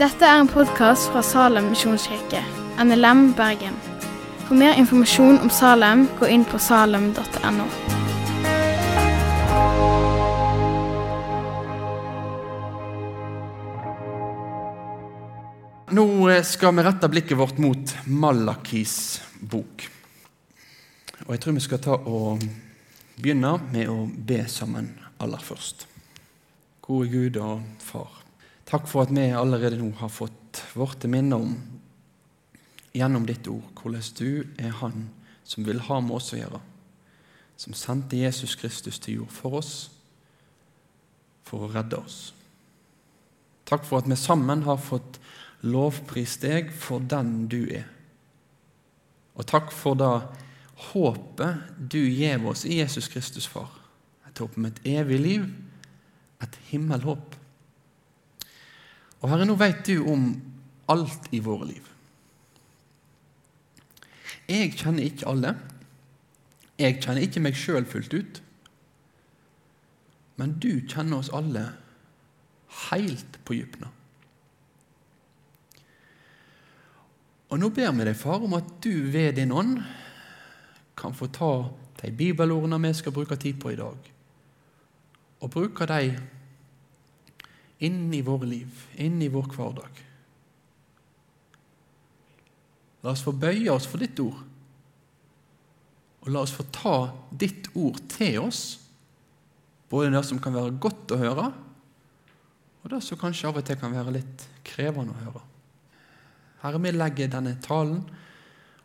Dette er en podkast fra Salem misjonskirke, NLM Bergen. For mer informasjon om Salem, gå inn på salem.no. Nå skal vi rette blikket vårt mot Malakis bok. Og Jeg tror vi skal ta og begynne med å be sammen aller først. Gode Gud og Far. Takk for at vi allerede nå har fått vårt til minne om gjennom ditt ord hvordan du er Han som vil ha med oss å gjøre, som sendte Jesus Kristus til jord for oss, for å redde oss. Takk for at vi sammen har fått lovprist deg for den du er. Og takk for det håpet du gir oss i Jesus Kristus, far. Et håp om et evig liv, et himmelhåp. Og Herre, nå vet du om alt i våre liv. Jeg kjenner ikke alle. Jeg kjenner ikke meg sjøl fullt ut. Men du kjenner oss alle helt på dypene. Og nå ber vi deg, far, om at du ved din ånd kan få ta de bibelordene vi skal bruke tid på i dag, og bruke dem inn i våre liv, inn i vår hverdag. La oss få bøye oss for ditt ord, og la oss få ta ditt ord til oss, både det som kan være godt å høre, og det som kanskje av og til kan være litt krevende å høre. Herre, vi legger denne talen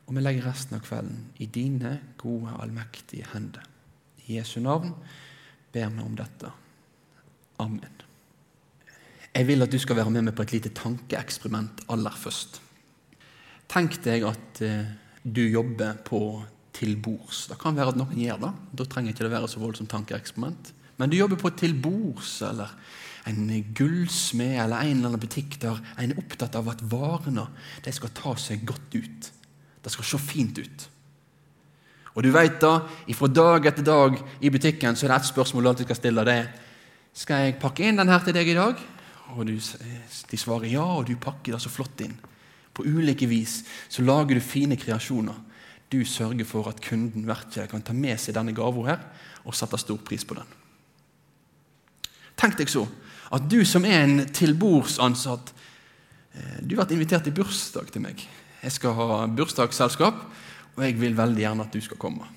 og vi legger resten av kvelden i dine gode, allmektige hender. I Jesu navn ber meg om dette. Amen. Jeg vil at du skal være med meg på et lite tankeeksperiment aller først. Tenk deg at eh, du jobber på til bords. Det kan være at noen gjør det. Da trenger ikke det være så voldsomt tankeeksperiment. Men du jobber på til bords, eller en gullsmed eller en eller annen butikk der en er opptatt av at varene de skal ta seg godt ut. Det skal se fint ut. Og du vet da, ifra dag etter dag i butikken så er det ett spørsmål du alltid skal stille. det Skal jeg pakke inn den her til deg i dag? Og du, De svarer ja, og du pakker det så flott inn. På ulike vis så lager du fine kreasjoner. Du sørger for at kunden virkelig kan ta med seg denne gava her og sette stor pris på den. Tenk deg så at du som er en tilbordsansatt eh, Du har vært invitert i bursdag til meg. Jeg skal ha bursdagsselskap, og jeg vil veldig gjerne at du skal komme.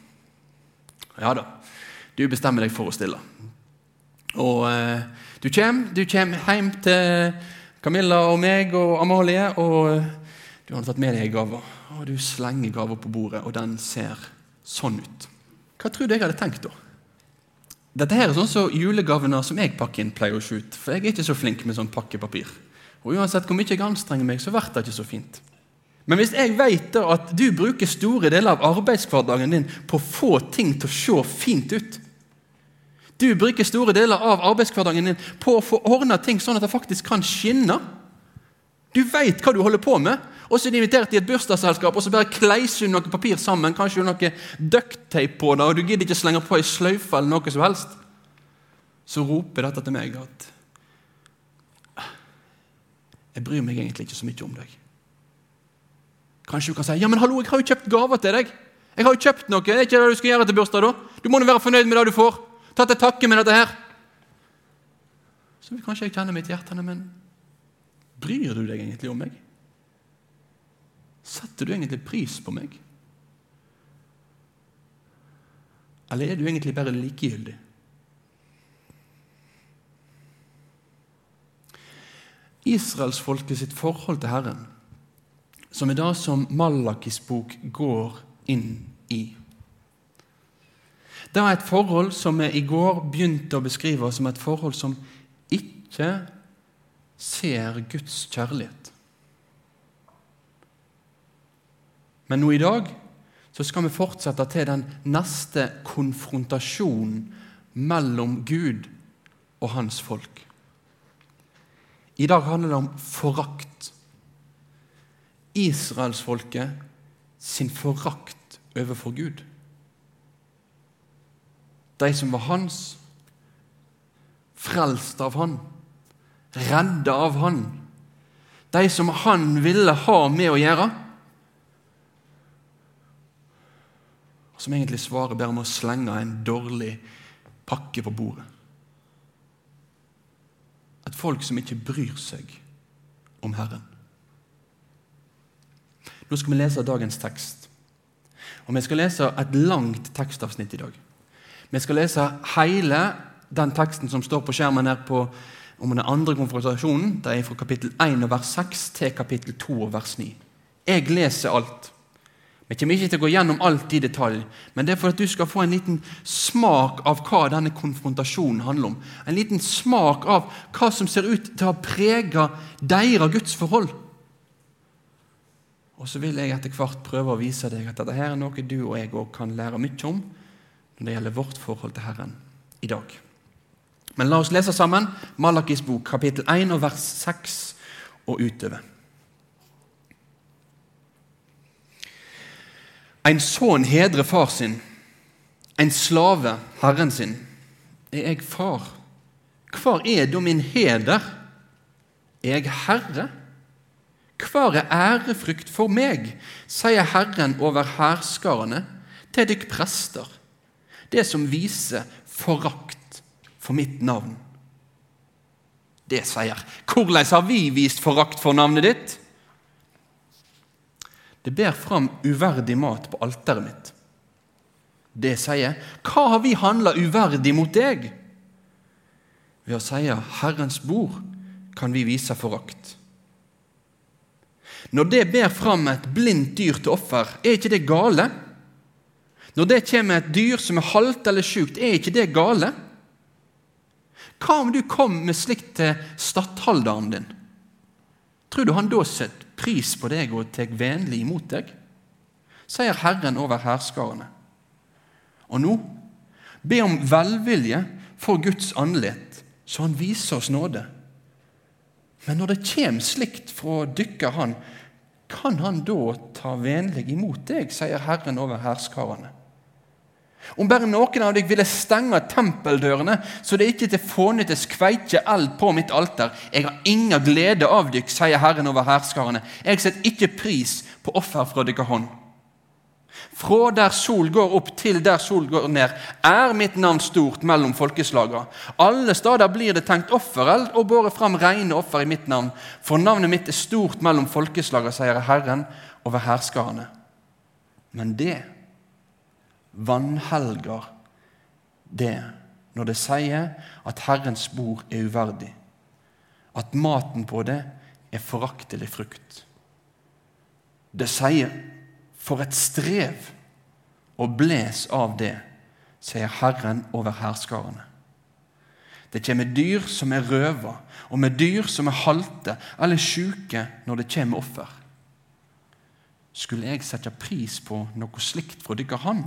Ja da, du bestemmer deg for å stille. Og eh, du kommer, du kommer hjem til Camilla og meg og Amalie, og eh, du har tatt med deg gaver. gave. Og du slenger gava på bordet, og den ser sånn ut. Hva tror du jeg hadde tenkt da? Dette her er sånn som julegavene som jeg pakker inn, pleier å se ut. For jeg er ikke så flink med sånn pakkepapir. Og uansett hvor mye jeg anstrenger meg, så blir det ikke så fint. Men hvis jeg vet da at du bruker store deler av arbeidshverdagen din på å få ting til å se fint ut Du bruker store deler av arbeidshverdagen din på å få ordna ting sånn at det faktisk kan skinne. Du veit hva du holder på med, og så er du invitert i et bursdagsselskap, og så bare kleiser du noe papir sammen, kanskje noe ducktape på det, og du gidder ikke slenge på ei sløyfe eller noe som helst. Så roper dette til meg at Jeg bryr meg egentlig ikke så mye om deg. Kanskje du kan si ja, men hallo, jeg har jo kjøpt gaver til deg. Jeg har jo kjøpt noe. Det er ikke det du skal gjøre til bursdag, da. Du må jo være fornøyd med det du får. Ta til takke med dette her. Så kanskje jeg kjenne mitt hjerte, men bryr du deg egentlig om meg? Setter du egentlig pris på meg? Eller er du egentlig bare likegyldig? Israelsfolket sitt forhold til Herren, som er det som Malakis bok går inn i. Det er et forhold som vi i går begynte å beskrive som et forhold som ikke ser Guds kjærlighet. Men nå i dag så skal vi fortsette til den neste konfrontasjonen mellom Gud og hans folk. I dag handler det om forakt. Israelsfolket sin forakt overfor Gud. De som var hans, frelst av Han, redda av Han. De som Han ville ha med å gjøre. Som egentlig svarer bare med å slenge en dårlig pakke på bordet. Et folk som ikke bryr seg om Herren. Nå skal vi lese dagens tekst. Og Vi skal lese et langt tekstavsnitt i dag. Vi skal lese hele den teksten som står på skjermen her på, om den andre konfrontasjonen. Det er fra kapittel 1 og vers 6 til kapittel 2 og vers 9. Jeg leser alt. Vi kommer ikke til å gå gjennom alt i detalj, men det er for at du skal få en liten smak av hva denne konfrontasjonen handler om. En liten smak av hva som ser ut til å ha prega deres gudsforhold. Og så vil jeg etter hvert prøve å vise deg at dette her er noe du og jeg òg kan lære mye om når det gjelder vårt forhold til Herren i dag. Men la oss lese sammen Malakis bok, kapittel 1 og vers 6 og utover. En sønn hedrer far sin, en slave herren sin. Er jeg far? Hvor er da min heder? Er jeg herre? Hvar er ærefrykt for meg, sier Herren over hærskarene, til dykk prester, det som viser forakt for mitt navn. Det sier Hvordan har vi vist forakt for navnet ditt? Det ber fram uverdig mat på alteret mitt. Det sier Hva har vi handla uverdig mot deg? Ved å si Herrens bord kan vi vise forakt. Når det ber fram et blindt dyr til offer, er ikke det gale? Når det kommer et dyr som er halvt eller sjukt, er ikke det gale? Hva om du kom med slikt til stattholderen din? Tror du han da setter pris på deg og tar vennlig imot deg? sier Herren over herskarene. Og nå, be om velvilje for Guds andlet, så han viser oss nåde. Men når det kommer slikt fra dykker han, kan han da ta vennlig imot deg, sier Herren over herskarene. Om bare noen av deg ville stenge tempeldørene, så det ikke til fånyttes kveitje eld på mitt alter. Jeg har ingen glede av dykk, sier Herren over herskarene. Jeg setter ikke pris på offer fra deres hånd. Fra der sol går opp til der sol går ned, er mitt navn stort mellom folkeslagene. Alle steder blir det tenkt offereld og båret fram rene offer i mitt navn. For navnet mitt er stort mellom folkeslagene, sier Herren over herskerne.» Men det vanhelger det når det sier at Herrens bord er uverdig, at maten på det er foraktelig frukt. Det sier for et strev! Og bles av det, sier Herren over hærskarene. Det kommer dyr som er røva, og med dyr som er halte eller sjuke når det kommer offer. Skulle jeg sette pris på noe slikt fra dere han,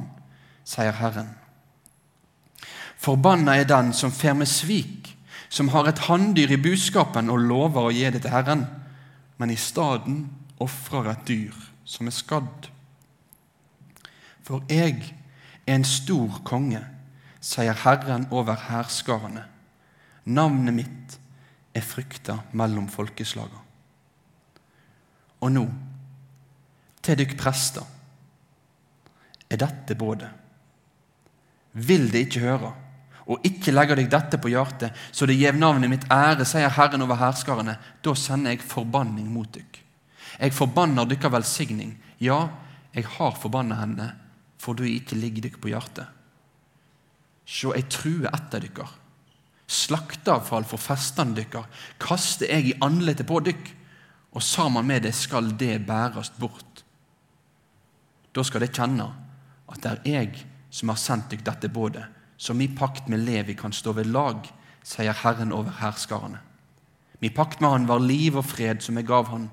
sier Herren. Forbanna er den som fer med svik, som har et hanndyr i buskapen og lover å gi det til Herren, men i staden ofrer et dyr som er skadd. For jeg er en stor konge, sier Herren over hærskarene. Navnet mitt er frykta mellom folkeslaga. Og nå, til dykk prester, er dette både. Vil de ikke høre, og ikke legger deg dette på hjertet, så det gjev navnet mitt ære, sier Herren over hærskarene, da sender jeg forbanning mot dykk. Jeg forbanner dykkar velsigning. Ja, jeg har forbanna henne for du ikke ligger dykk på hjertet. Sjå, jeg truer etter dere. Slakteavfall for festene dykkar kaster jeg i andletet på dykk, og sammen med det skal det bæres bort. Da skal de kjenne at det er jeg som har sendt dykk dette bådet, som i pakt med Levi kan stå ved lag, sier Herren over herskarene. Min pakt med han var liv og fred som jeg gav han.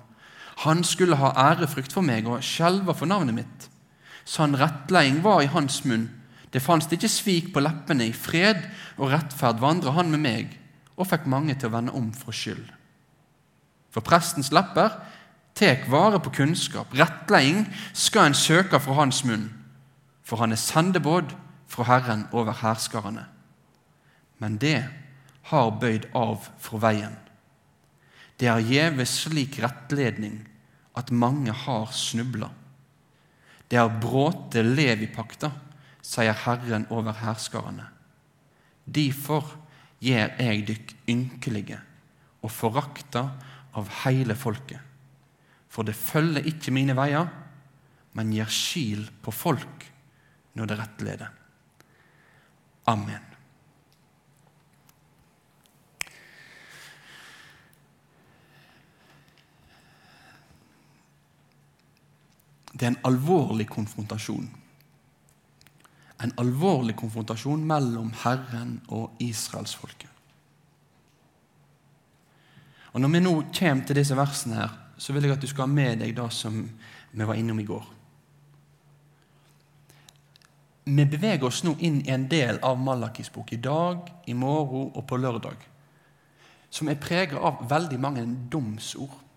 Han skulle ha ærefrykt for meg og skjelve for navnet mitt sann rettleding var i hans munn. Det fantes ikke svik på leppene. I fred og rettferd vandra han med meg og fikk mange til å vende om for skyld. For prestens lepper tek vare på kunnskap. Rettleding skal en søke fra hans munn, for han er sendebåd fra Herren over herskarene. Men det har bøyd av for veien. Det er gjeve slik rettledning at mange har snubla. Det er bråte Levi-pakta, sier Herren over herskarene. Derfor gjør jeg dykk ynkelige og forakta av hele folket. For det følger ikke mine veier, men gir skil på folk når det rettleder. Amen. Det er en alvorlig konfrontasjon. En alvorlig konfrontasjon mellom Herren og israelsfolket. Og Når vi nå kommer til disse versene, her, så vil jeg at du skal ha med deg det som vi var innom i går. Vi beveger oss nå inn i en del av Malakis bok i dag, i morgen og på lørdag, som er preget av veldig mange domsord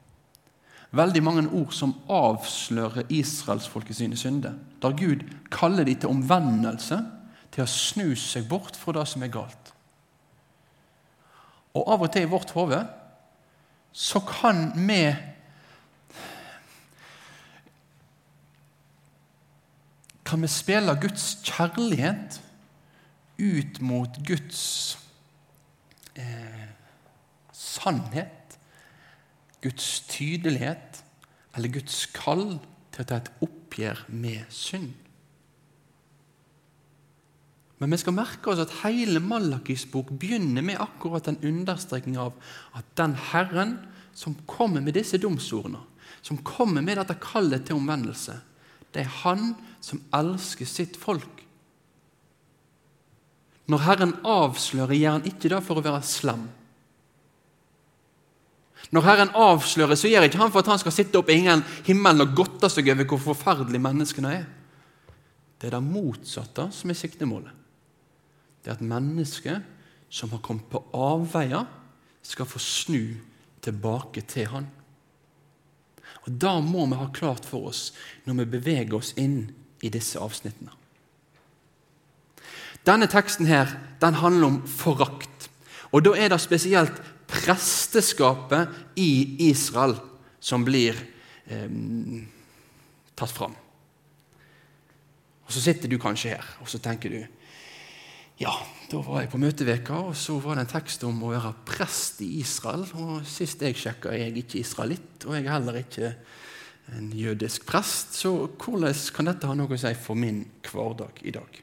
veldig mange ord som avslører israelsfolket sine synder. Der Gud kaller dem til omvendelse, til å snu seg bort fra det som er galt. Og av og til i vårt hode så kan vi Kan vi spille Guds kjærlighet ut mot Guds eh, sannhet? Guds tydelighet eller Guds kall til å ta et oppgjør med synd. Men vi skal merke oss at hele Malakis bok begynner med akkurat den understreking av at den Herren som kommer med disse domsordene, som kommer med dette kallet til omvendelse, det er Han som elsker sitt folk. Når Herren avslører, gjør han ikke det for å være slem. Når Herren avslører, så gjør ikke han for at han skal sitte oppe i himmelen og godte seg over hvor forferdelige menneskene er. Det er det motsatte som er siktemålet. Det er at mennesket som har kommet på avveier, skal få snu tilbake til Han. Og Da må vi ha klart for oss når vi beveger oss inn i disse avsnittene. Denne teksten her, den handler om forakt. Og Da er det spesielt presteskapet i Israel som blir eh, tatt fram. Og Så sitter du kanskje her og så tenker du ja, da var jeg på møteveka, og så var det en tekst om å være prest i Israel. og Sist jeg sjekka, er jeg ikke israelitt, og jeg er heller ikke en jødisk prest. Så hvordan kan dette ha noe å si for min hverdag i dag?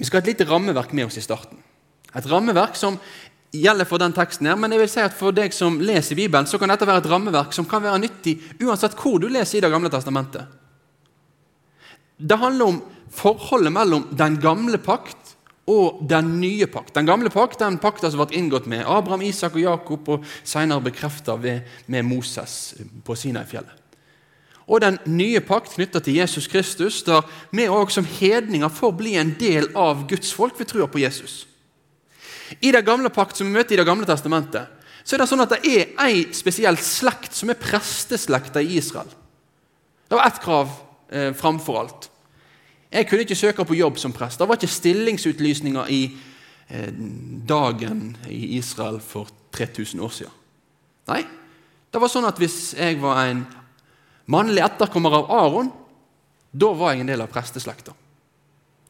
Vi skal ha et lite rammeverk med oss i starten. Et rammeverk som gjelder for den teksten. her, Men jeg vil si at for deg som leser Bibelen, så kan dette være et rammeverk som kan være nyttig uansett hvor du leser i Det gamle testamentet. Det handler om forholdet mellom den gamle pakt og den nye pakt. Den gamle pakt den pakta som ble inngått med Abraham, Isak og Jakob, og senere bekrefta med Moses på Sinai-fjellet. Og den nye pakt knytta til Jesus Kristus, der vi òg som hedninger får bli en del av Guds folk ved trua på Jesus. I det gamle pakt som vi møter i Det gamle testamentet, så er det sånn at det er ei spesiell slekt som er presteslekta i Israel. Det var ett krav eh, framfor alt. Jeg kunne ikke søke på jobb som prest. Det var ikke stillingsutlysninger i eh, dagen i Israel for 3000 år siden. Nei, det var sånn at hvis jeg var en mannlig etterkommer av Aron, da var jeg en del av presteslekta.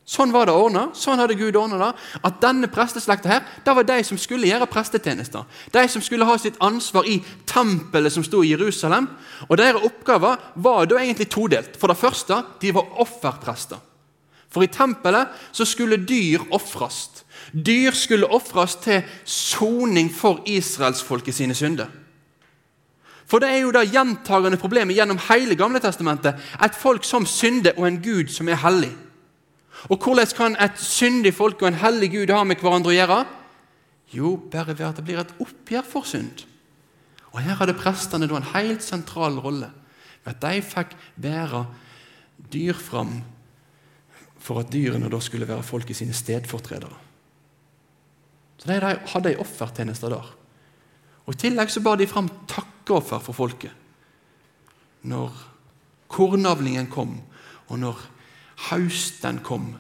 Sånn var det ordna. Sånn hadde Gud ordna det. At denne presteslekta her, det var de som skulle gjøre prestetjenester. De som skulle ha sitt ansvar i tempelet som sto i Jerusalem. Og Deres oppgaver var da egentlig todelt. For det første, de var offerprester. For i tempelet så skulle dyr ofres. Dyr skulle ofres til soning for israelsfolket sine synder. For det er jo det gjentagende problemet gjennom hele Gamle testamentet. Et folk som synder, og en Gud som er hellig. Og hvordan kan et syndig folk og en hellig Gud ha med hverandre å gjøre? Jo, bare ved at det blir et oppgjør for synd. Og Her hadde prestene en helt sentral rolle, ved at de fikk bære dyr fram for at dyrene da skulle være folk i sine stedfortredere. Så De hadde ei offertjeneste der. Og I tillegg så bar de fram takkeoffer for folket. Når kornavlingen kom, og når hausten kom,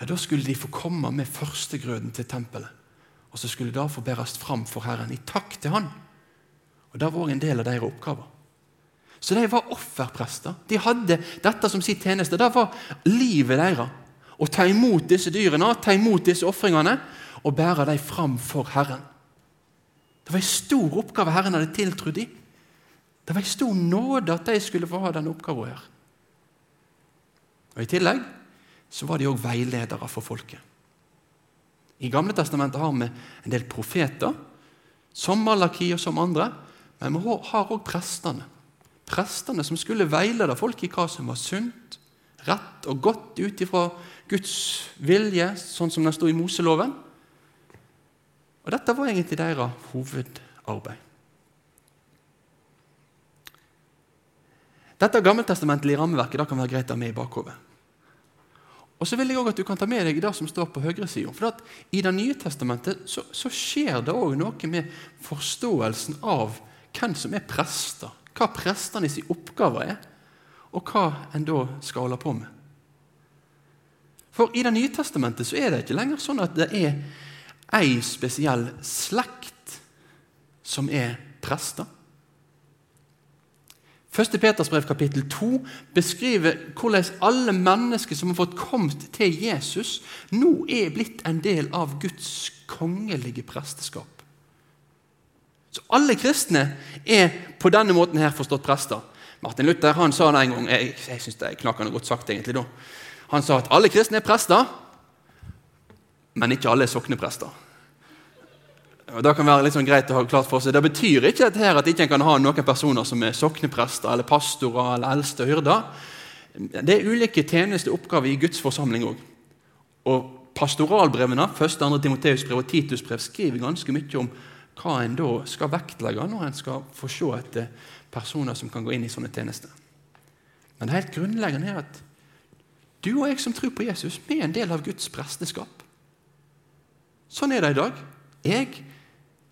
ja, da skulle de få komme med førstegrøden til tempelet. Og så skulle det få bæres fram for Herren i takk til Han. Og Det var en del av deres oppgaver. Så de var offerprester. De hadde dette som sin tjeneste. Det var livet deres. Å ta imot disse dyrene, ta imot disse ofringene og bære dem fram for Herren. Det var en stor oppgave Herren hadde tiltrodd dem. Det var en stor nåde at de skulle få ha denne oppgaven her. Og I tillegg så var de òg veiledere for folket. I Gamle testamentet har vi en del profeter, som Malaki og som andre. Men vi har òg prestene. Prestene som skulle veilede folk i hva som var sunt, rett og godt ut ifra Guds vilje, sånn som den sto i Moseloven. Og Dette var egentlig deres hovedarbeid. Dette gammeltestamentlige rammeverket det kan være greit å ha med i bakhodet. Og så vil jeg også at du kan ta med deg det som står på høyresida. For i Det nye testamentet så, så skjer det òg noe med forståelsen av hvem som er prester. Hva prestene sin oppgave er, og hva en da skal holde på med. For i Det nye testamentet så er det ikke lenger sånn at det er ei spesiell slekt som er prester. 1. Peters brev kapittel 2 beskriver hvordan alle mennesker som har fått kommet til Jesus, nå er blitt en del av Guds kongelige presteskap. Så Alle kristne er på denne måten her forstått prester. Martin Luther han sa det en gang Jeg, jeg synes det er knakende godt sagt egentlig da. Han sa at alle kristne er prester, men ikke alle er sokneprester. Og Det kan være litt sånn greit å ha klart for seg. Det betyr ikke dette her at ikke en kan ha noen personer som er sokneprester eller pastorer eller eldste hyrder. Det er ulike tjenesteoppgaver i Guds forsamling òg. Og pastoralbrevene, 1. 2. Timoteus brev og Titus brev, skriver ganske mye om hva en da skal vektlegge når en skal få se etter personer som kan gå inn i sånne tjenester. Men det helt grunnleggende er at du og jeg som tror på Jesus, vi er en del av Guds presteskap. Sånn er det i dag. Jeg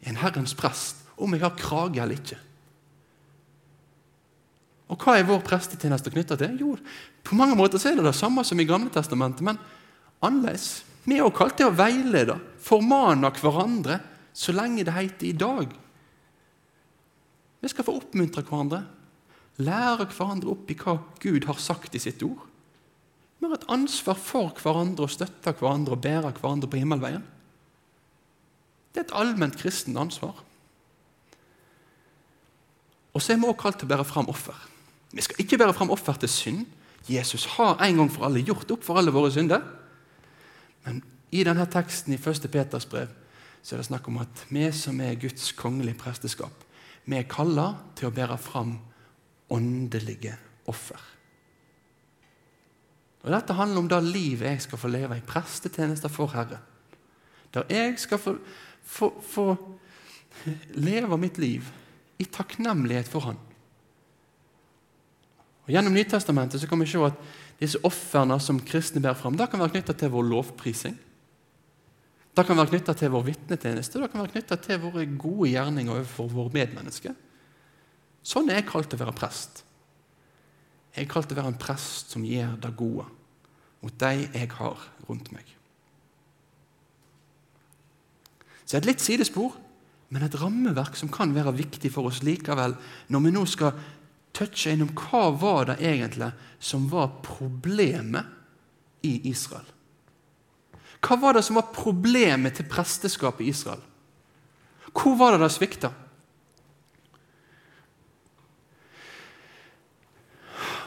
en Herrens prest, om jeg har krage eller ikke. Og hva er vår prestetjeneste knytta til? Jo, på mange måter er det det samme som i Gamle testamentet, men annerledes. Vi er også kalt til å veilede, formane hverandre, så lenge det heter i dag. Vi skal få oppmuntre hverandre, lære hverandre opp i hva Gud har sagt i sitt ord. Vi har et ansvar for hverandre og støtte hverandre og bære hverandre på himmelveien. Det er et allment kristent ansvar. Og så er vi også kalt til å bære fram offer. Vi skal ikke bære fram offer til synd. Jesus har en gang for alle gjort opp for alle våre synder. Men i denne teksten i 1. Peters brev så er det snakk om at vi som er Guds kongelige presteskap, vi er kalla til å bære fram åndelige offer. Og Dette handler om det livet jeg skal få leve i prestetjenester for Herre. Der jeg skal få få, få leve mitt liv i takknemlighet for Han. Og Gjennom Nytestamentet så kan vi se at disse ofrene som kristne bærer fram, det kan være knytta til vår lovprising. Det kan være knytta til vår vitnetjeneste, det kan være knytta til våre gode gjerninger overfor våre medmennesker. Sånn er jeg kalt til å være prest. Jeg er kalt til å være en prest som gjør det gode mot de jeg har rundt meg. Så et litt sidespor, men et rammeverk som kan være viktig for oss likevel, når vi nå skal touche innom hva var det egentlig som var problemet i Israel. Hva var det som var problemet til presteskapet i Israel? Hvor var det det svikta?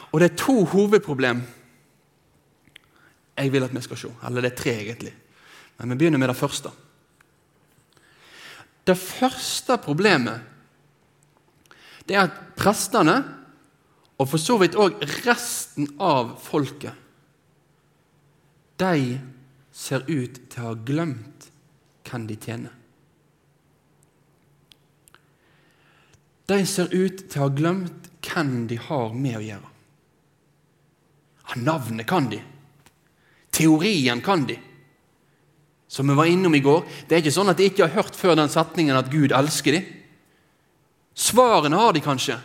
Og det er to hovedproblem jeg vil at vi skal se. Eller det er tre, egentlig. Men vi begynner med det første. Det første problemet det er at prestene, og for så vidt òg resten av folket, de ser ut til å ha glemt hvem de tjener. De ser ut til å ha glemt hvem de har med å gjøre. navnet kan de. Teorien kan de som vi var innom i går, det er ikke sånn at de ikke har hørt før den setningen at Gud elsker dem. Svarene har de kanskje,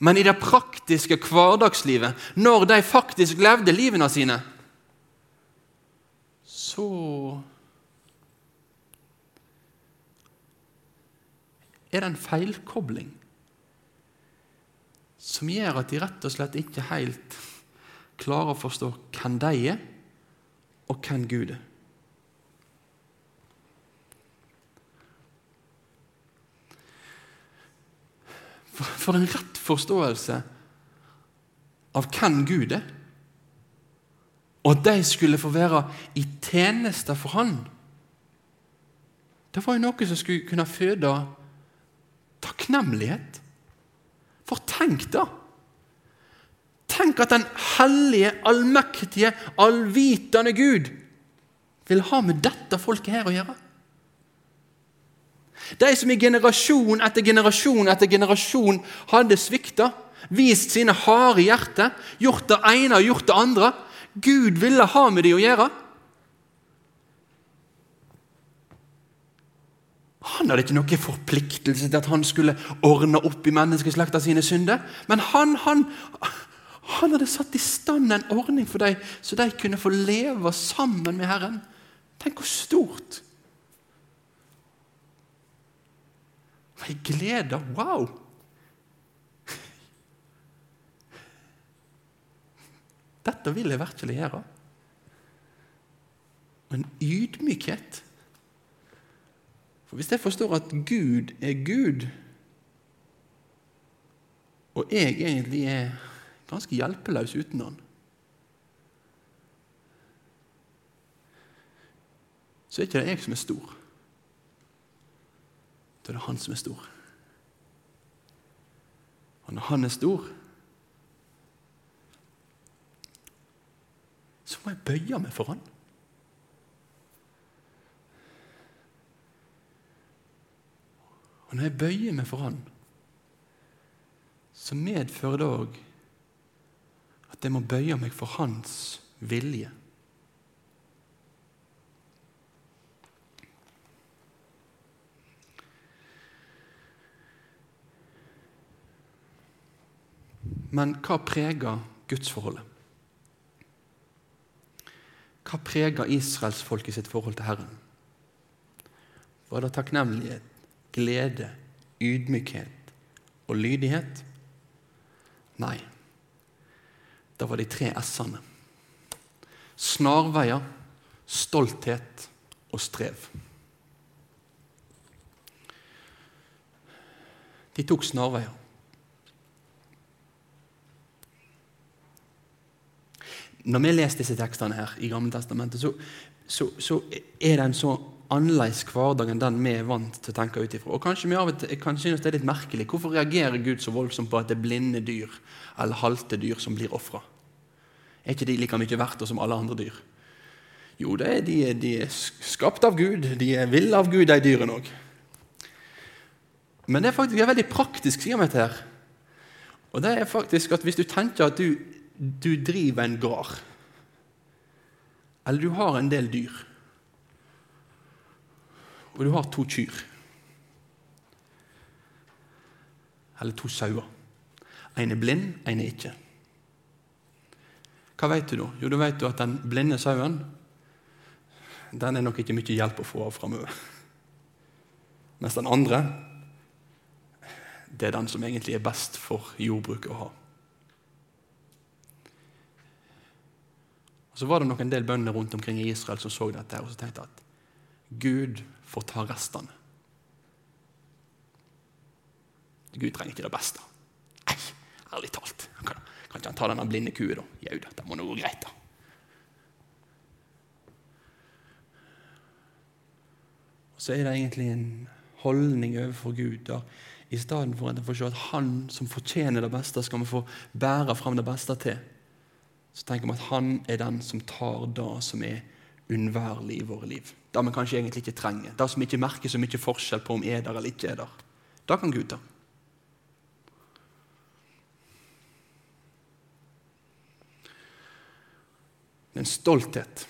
men i det praktiske hverdagslivet, når de faktisk levde livene sine, så er det en feilkobling som gjør at de rett og slett ikke helt klarer å forstå hvem de er, og hvem Gud er. For en rett forståelse av hvem Gud er, og at de skulle få være i tjeneste for Han. Det var jo noe som skulle kunne føde takknemlighet. For tenk, da! Tenk at den hellige, allmektige, allvitende Gud vil ha med dette folket her å gjøre. De som i generasjon etter generasjon etter generasjon hadde svikta, vist sine harde hjerter, gjort det ene og gjort det andre. Gud ville ha med dem å gjøre. Han hadde ikke noen forpliktelse til at han skulle ordne opp i menneskeslekta sine synder. Men han, han, han hadde satt i stand en ordning for dem, så de kunne få leve sammen med Herren. Tenk hvor stort! Ei glede! Wow! Dette vil jeg virkelig gjøre. Og en ydmykhet. For Hvis jeg forstår at Gud er Gud, og jeg egentlig er ganske hjelpeløs uten Han Så er ikke det jeg som er stor. Da er det Han som er stor. Og når Han er stor, så må jeg bøye meg for Han. Og når jeg bøyer meg for Han, så medfører det òg at jeg må bøye meg for Hans vilje. Men hva preger gudsforholdet? Hva preger israelsfolket sitt forhold til Herren? Var det takknemlighet, glede, ydmykhet og lydighet? Nei. Det var de tre s-ene. Snarveier, stolthet og strev. De tok snarveier. Når vi leser disse tekstene her i Gamle Testamentet, så, så, så er det en så annerledes hverdag enn den vi er vant til å tenke ut ifra. Og kanskje vi av og til kan synes det er litt merkelig. Hvorfor reagerer Gud så voldsomt på at det er blinde dyr eller halte dyr som blir ofra? Er ikke de like mye verdt som alle andre dyr? Jo, er, de, de er skapt av Gud. De er ville av Gud, de dyrene òg. Men det er faktisk en veldig praktisk side av dette. her. Og det er faktisk at Hvis du tenker at du du driver en gård, eller du har en del dyr, og du har to kyr eller to sauer. En er blind, en er ikke. Hva vet du da? Jo, da vet du at den blinde sauen den er nok ikke mye hjelp å få av framover. Mens den andre det er den som egentlig er best for jordbruket å ha. Og Så var det nok en del bønder rundt omkring i Israel som så dette og så tenkte at Gud får ta restene. Gud trenger ikke det beste. Nei, ærlig talt. Kan, kan ikke han ta denne blinde kua, da? Jau da, det må nå gå greit, da. Og Så er det egentlig en holdning overfor Gud der i stedet for at en får se at han som fortjener det beste, skal vi få bære fram det beste til så tenker vi at han er den som tar det som er unnværlig i våre liv. Det vi kanskje egentlig ikke trenger. Det som ikke merker så mye forskjell på om er der eller ikke er der. Det kan Gud ta. Det er en stolthet.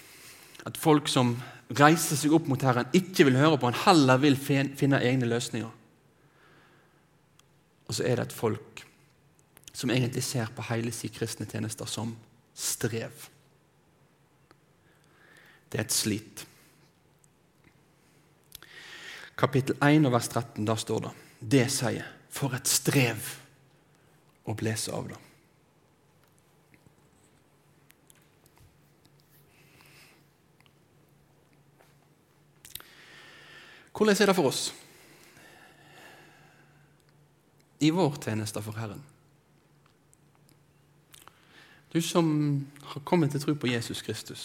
At folk som reiser seg opp mot Herren, ikke vil høre på Han, heller vil finne egne løsninger. Og så er det et folk som egentlig ser på hele sin kristne tjenester som strev. Det er et slit. Kapittel 1 og vers 13, der står det Det sier For et strev å blese av det. Hvordan er det for oss i vår tjeneste for Herren? Du som har kommet til tro på Jesus Kristus,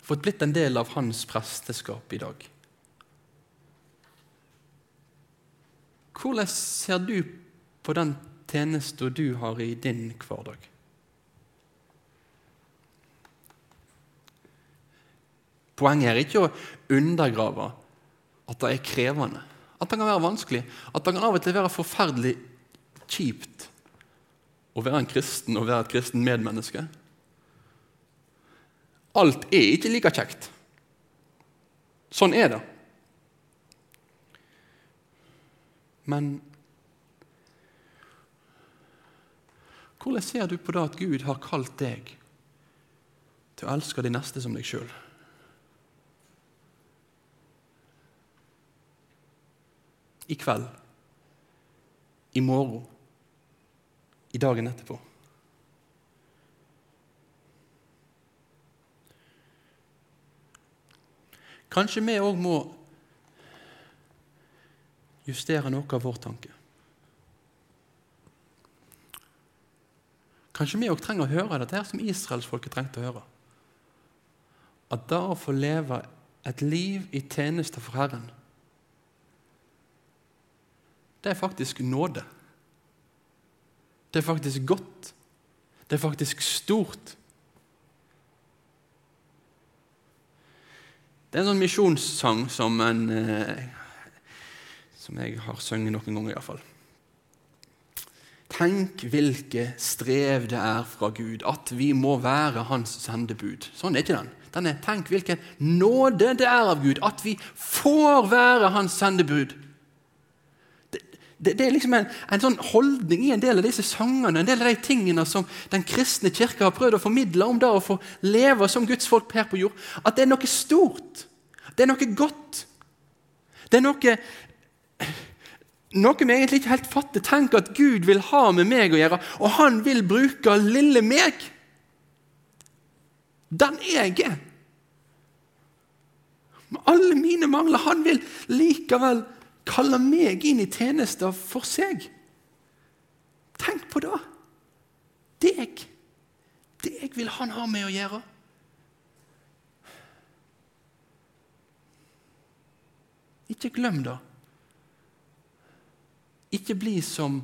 fått blitt en del av hans presteskap i dag. Hvordan ser du på den tjenesten du har i din hverdag? Poenget er ikke å undergrave at det er krevende, at det kan være vanskelig, at det kan av og til være forferdelig kjipt å være en kristen og være et kristen medmenneske. Alt er ikke like kjekt. Sånn er det. Men hvordan ser du på det at Gud har kalt deg til å elske de neste som deg sjøl? I kveld, i morgen, i dagen etterpå. Kanskje vi òg må justere noe av vår tanke. Kanskje vi òg trenger å høre dette her som israelsfolket trengte å høre. At det å få leve et liv i tjeneste for Herren, det er faktisk nåde. Det er faktisk godt. Det er faktisk stort. Det er en sånn misjonssang som, eh, som jeg har sunget noen ganger, iallfall. Tenk hvilke strev det er fra Gud at vi må være Hans sendebud. Sånn er ikke den. den er, tenk hvilken nåde det er av Gud at vi får være Hans sendebud. Det, det, er liksom en, en, sånn holdning i en del av disse sangene, en del av de tingene som den kristne kirke har prøvd å formidle om det å få leve som Guds folk her på jord, at det er noe stort. Det er noe godt. Det er noe noe vi egentlig ikke helt fatter. Tenk at Gud vil ha med meg å gjøre, og han vil bruke lille meg. Den jeg er. Med alle mine mangler. Han vil likevel kalle meg inn i tjenester for seg. Tenk på det. Deg. Deg vil han ha med å gjøre. Ikke glem det. Ikke bli som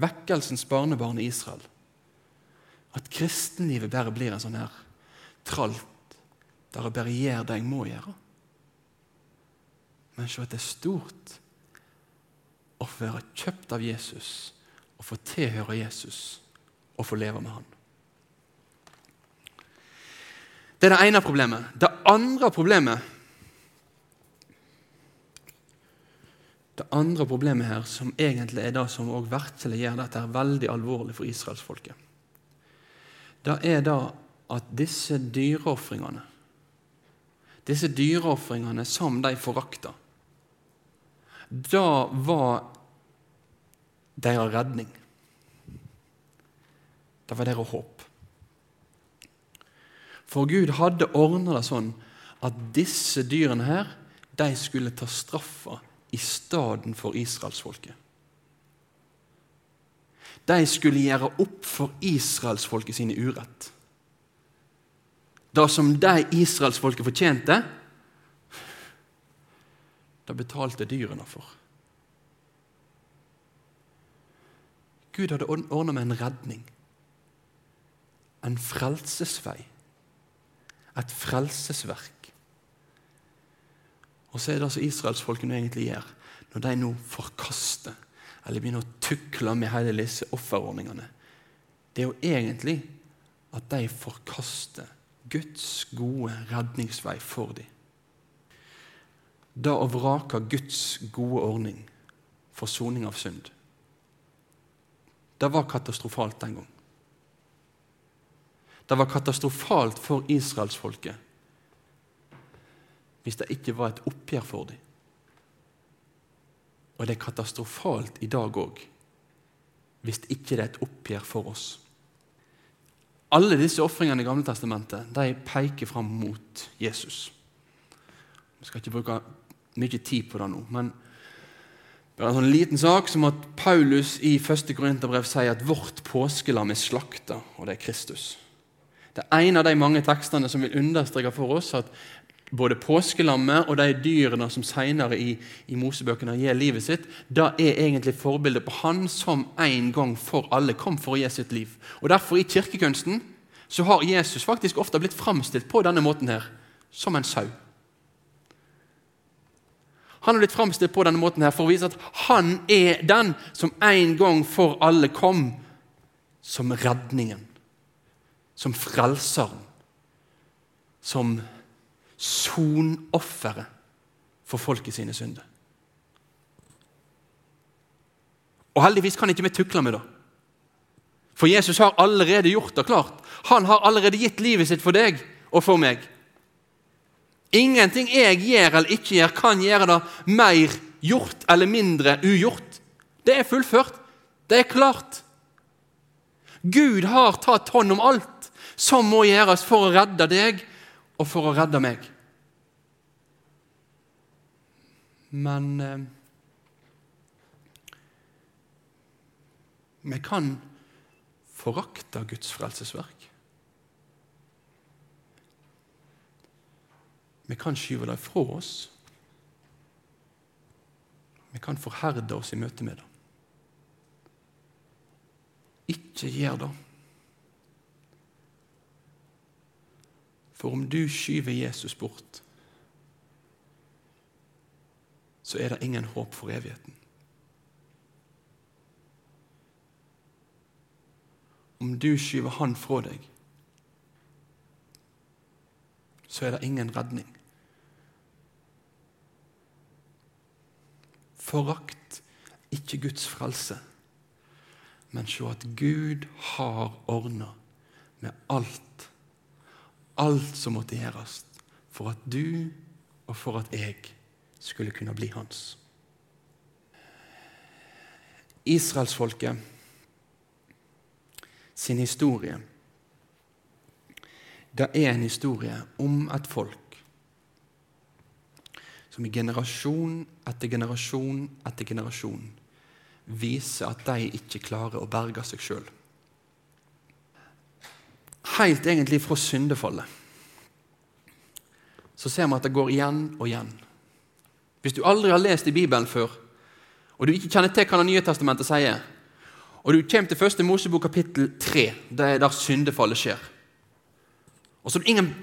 vekkelsens barnebarn i Israel. At kristenlivet bare blir en sånn her tralt der jeg bare gjør det jeg må gjøre. Men se at det er stort å få være kjøpt av Jesus, å få tilhøre Jesus og få leve med Han. Det er det ene problemet. Det andre problemet Det andre problemet her, som egentlig er det som også virkelig gjør dette er veldig alvorlig for israelsfolket, det er da at disse dyreofringene disse dyreofringene som de forakta, da var deres redning. Det var deres håp. For Gud hadde ordna det sånn at disse dyrene her, de skulle ta straffa i stedet for israelsfolket. De skulle gjøre opp for israelsfolket sine urett. Det som de israelsfolket fortjente, det betalte dyrene for. Gud hadde ordna med en redning, en frelsesvei, et frelsesverk. Og så er det altså israelsfolket egentlig gjør, når de nå forkaster eller begynner å tukle med hele disse offerordningene. Det er jo egentlig at de forkaster Guds gode redningsvei for dem. Det å vrake Guds gode ordning for soning av synd, det var katastrofalt den gang. Det var katastrofalt for israelsfolket hvis det ikke var et oppgjør for dem. Og det er katastrofalt i dag òg hvis ikke det er et oppgjør for oss. Alle disse ofringene i Gamle Testamentet de peker fram mot Jesus. Vi skal ikke bruke mye tid på det nå, men det er en sånn liten sak som at Paulus i 1. Korinterbrev sier at vårt påskelam er slakta, og det er Kristus. Det er en av de mange tekstene som vil understreke for oss at både påskelammet og de dyrene som senere i, i Mosebøkene gir livet sitt, da er egentlig forbildet på han som en gang for alle kom for å gi sitt liv. Og Derfor, i kirkekunsten, så har Jesus faktisk ofte blitt framstilt på denne måten her, som en sau. Han har blitt framstilt på denne måten her for å vise at han er den som en gang for alle kom som redningen, som frelseren, som sonofferet for folket sine synder. Og Heldigvis kan ikke vi tukle med det. For Jesus har allerede gjort det klart. Han har allerede gitt livet sitt for deg og for meg. Ingenting jeg gjør eller ikke gjør, kan gjøre det mer gjort eller mindre ugjort. Det er fullført. Det er klart. Gud har tatt hånd om alt som må gjøres for å redde deg og for å redde meg. Men eh, vi kan forakte Guds frelsesverk. Vi kan skyve det fra oss. Vi kan forherde oss i møte med det. Ikke gjør det. For om du skyver Jesus bort, så er det ingen håp for evigheten. Om du skyver Han fra deg, så er det ingen redning. Forakt ikke Guds frelse, men se at Gud har ordna med alt alt som måtte gjøres for at du og for at jeg skulle kunne bli hans. Israelsfolket sin historie det er en historie om et folk som i generasjon etter generasjon etter generasjon viser at de ikke klarer å berge seg sjøl helt egentlig fra syndefallet, så ser vi at det går igjen og igjen. Hvis du aldri har lest i Bibelen før, og du ikke kjenner til hva Det nye testamentet sier, og du kommer til første Mosebok kapittel 3, det er der syndefallet skjer Og så ingen,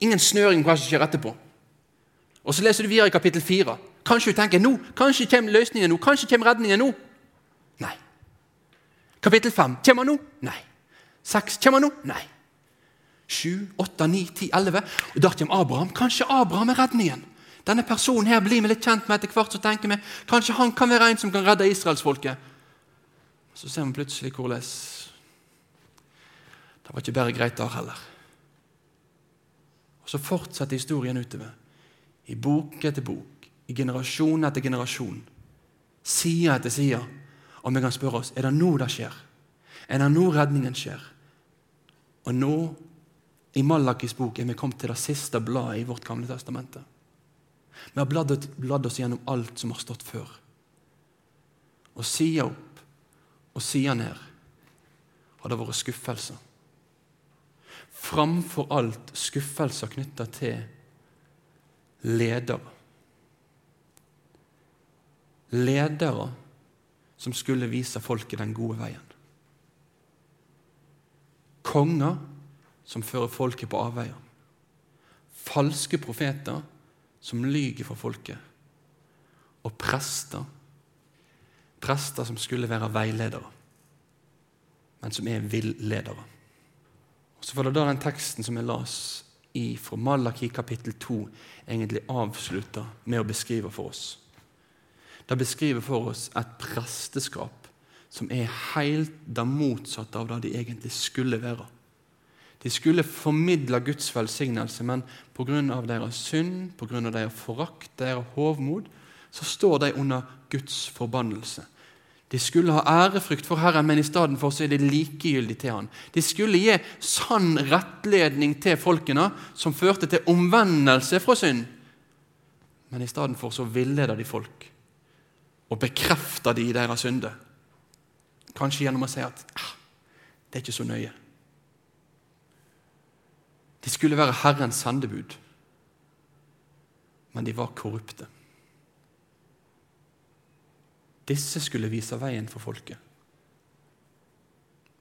ingen snøring på hva som skjer etterpå. Og så leser du videre i kapittel 4. Kanskje du tenker nå, kanskje kommer løsningen nå, kanskje kommer redningen nå. Nei. Kapittel 5 kommer nå? Nei. 6 kommer nå? Nei. 7, 8, 9, 10, 11. Og da kommer Abraham. Kanskje Abraham er redningen. Denne personen her blir vi litt kjent med etter hvert. så tenker vi, Kanskje han kan være en som kan redde israelsfolket. Så ser vi plutselig hvordan Det var ikke bare greit der heller. Og Så fortsetter historien utover. I bok etter bok, i generasjon etter generasjon, side etter side. Og vi kan spørre oss er det nå det skjer. Er det nå redningen skjer? Og nå i Malakis bok er vi kommet til det siste bladet i vårt gamle testamente. Vi har bladd oss gjennom alt som har stått før. Og sida opp og sida ned har det vært skuffelser. Framfor alt skuffelser knytta til ledere. Ledere som skulle vise folket den gode veien. Konger som fører folket på avveier. Falske profeter som lyger for folket. Og prester. Prester som skulle være veiledere, men som er villedere. Og Så var det da den teksten som jeg las i fra Malaki kapittel 2, egentlig avslutter med å beskrive for oss. Det beskriver for oss et presteskap som er helt det motsatte av det de egentlig skulle være. De skulle formidle Guds velsignelse, men pga. deres synd, pga. deres forakt, deres hovmod, så står de under Guds forbannelse. De skulle ha ærefrykt for Herren, men i stedet for så er det likegyldig til han. De skulle gi sann rettledning til folkene, som førte til omvendelse fra synd. Men i stedet for så villeder de folk og bekrefter de i deres synder. Kanskje gjennom å si at ah, det er ikke så nøye. De skulle være Herrens sendebud, men de var korrupte. Disse skulle vise veien for folket.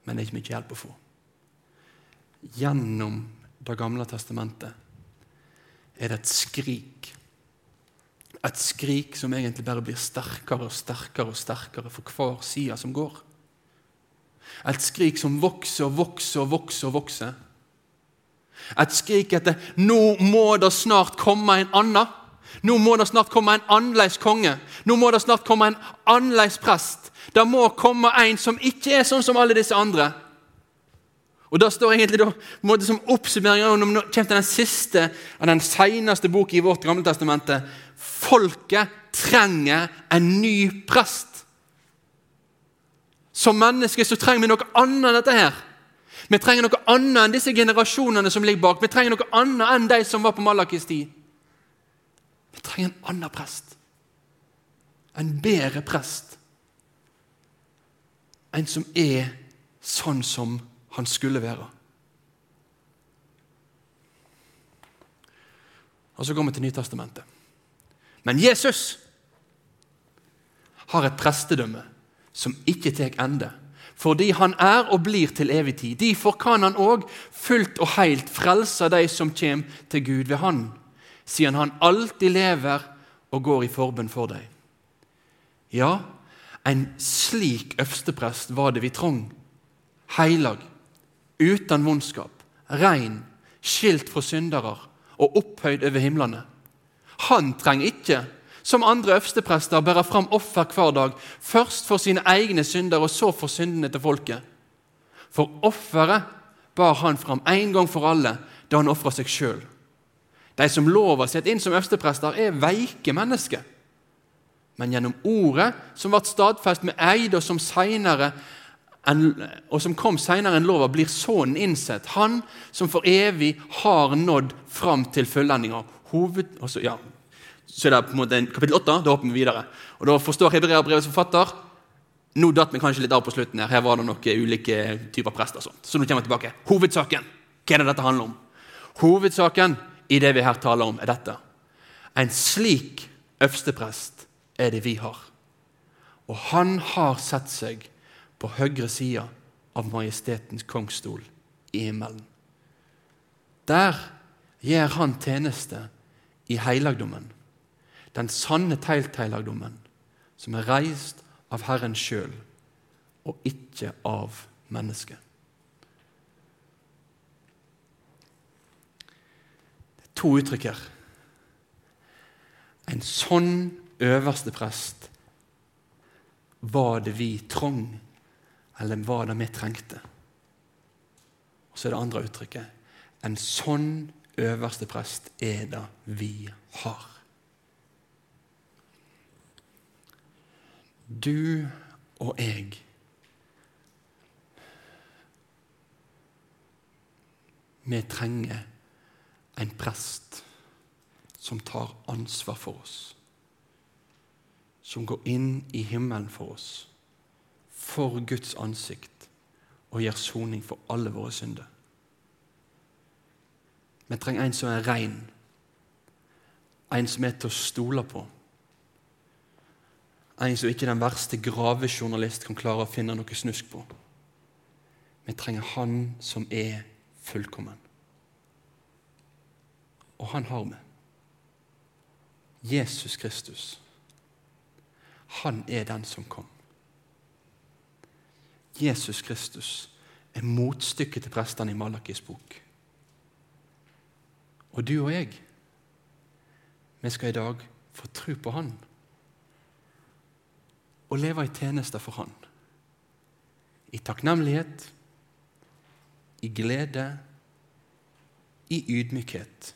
Men det er ikke mye hjelp å få. Gjennom Det gamle testamentet er det et skrik. Et skrik som egentlig bare blir sterkere og sterkere og sterkere for hver side som går. Et skrik som vokser og vokser og vokser. og vokser. Et skrik etter 'nå må det snart komme en annen'. Nå må det snart komme en annerledes konge. Nå må det snart komme en annerledes prest. Det må komme en som ikke er sånn som alle disse andre. Og Det står egentlig da, måte som oppsummering når vi kommer til den siste av den seneste boka i vårt gamle testamentet. Folket trenger en ny prest. Som mennesker så trenger vi noe annet enn dette her. Vi trenger noe annet enn disse generasjonene som ligger bak. Vi trenger noe annet enn de som var på Malakis tid. Vi trenger en annen prest. En bedre prest. En som er sånn som han skulle være. Og Så går vi til Nytestamentet. Men Jesus har et prestedømme som ikke tar ende, fordi han er og blir til evig tid. Derfor kan han òg fullt og helt frelse de som kommer til Gud ved Han siden han alltid lever og går i forbønn for deg. Ja, en slik øversteprest var det vi trong. Heilag, uten vondskap, rein, skilt fra syndere og opphøyd over himlene. Han trenger ikke, som andre øversteprester, bære fram offer hver dag, først for sine egne synder og så for syndene til folket. For offeret bar han fram en gang for alle da han ofra seg sjøl. De som lover sitt inn som øversteprester, er veike mennesker. Men gjennom ordet, som ble stadfest med eid, og som, en, og som kom senere enn lova, blir Sønnen innsett. Han som for evig har nådd fram til fullendinga. Ja. Så er det på en måte kapittel 8. Da hopper vi videre. Og Da forstår Hebreabrevets forfatter Nå datt vi kanskje litt av på slutten. her. Her var det noen ulike typer prester. og sånt. Så nå kommer vi tilbake. Hovedsaken. Hva er det dette handler om? Hovedsaken i det vi her taler om, er dette. En slik øversteprest er det vi har. Og han har sett seg på høyre side av majestetens kongsstol i himmelen. Der gjør han tjeneste i helligdommen, den sanne telthelligdommen, som er reist av Herren sjøl og ikke av mennesket. To uttrykk her. En sånn øverste prest var det vi trong, eller var det vi trengte? Og så er det andre uttrykket. En sånn øverste prest er det vi har. Du og jeg Vi trenger en prest som tar ansvar for oss. Som går inn i himmelen for oss, for Guds ansikt, og gir soning for alle våre synder. Vi trenger en som er rein, en som er til å stole på. En som ikke den verste gravejournalist kan klare å finne noe snusk på. Vi trenger han som er fullkommen og han har vi. Jesus Kristus. Han er den som kom. Jesus Kristus er motstykket til prestene i Malakis bok. Og du og jeg, vi skal i dag få tro på Han og leve i tjeneste for Han. I takknemlighet, i glede i ydmykhet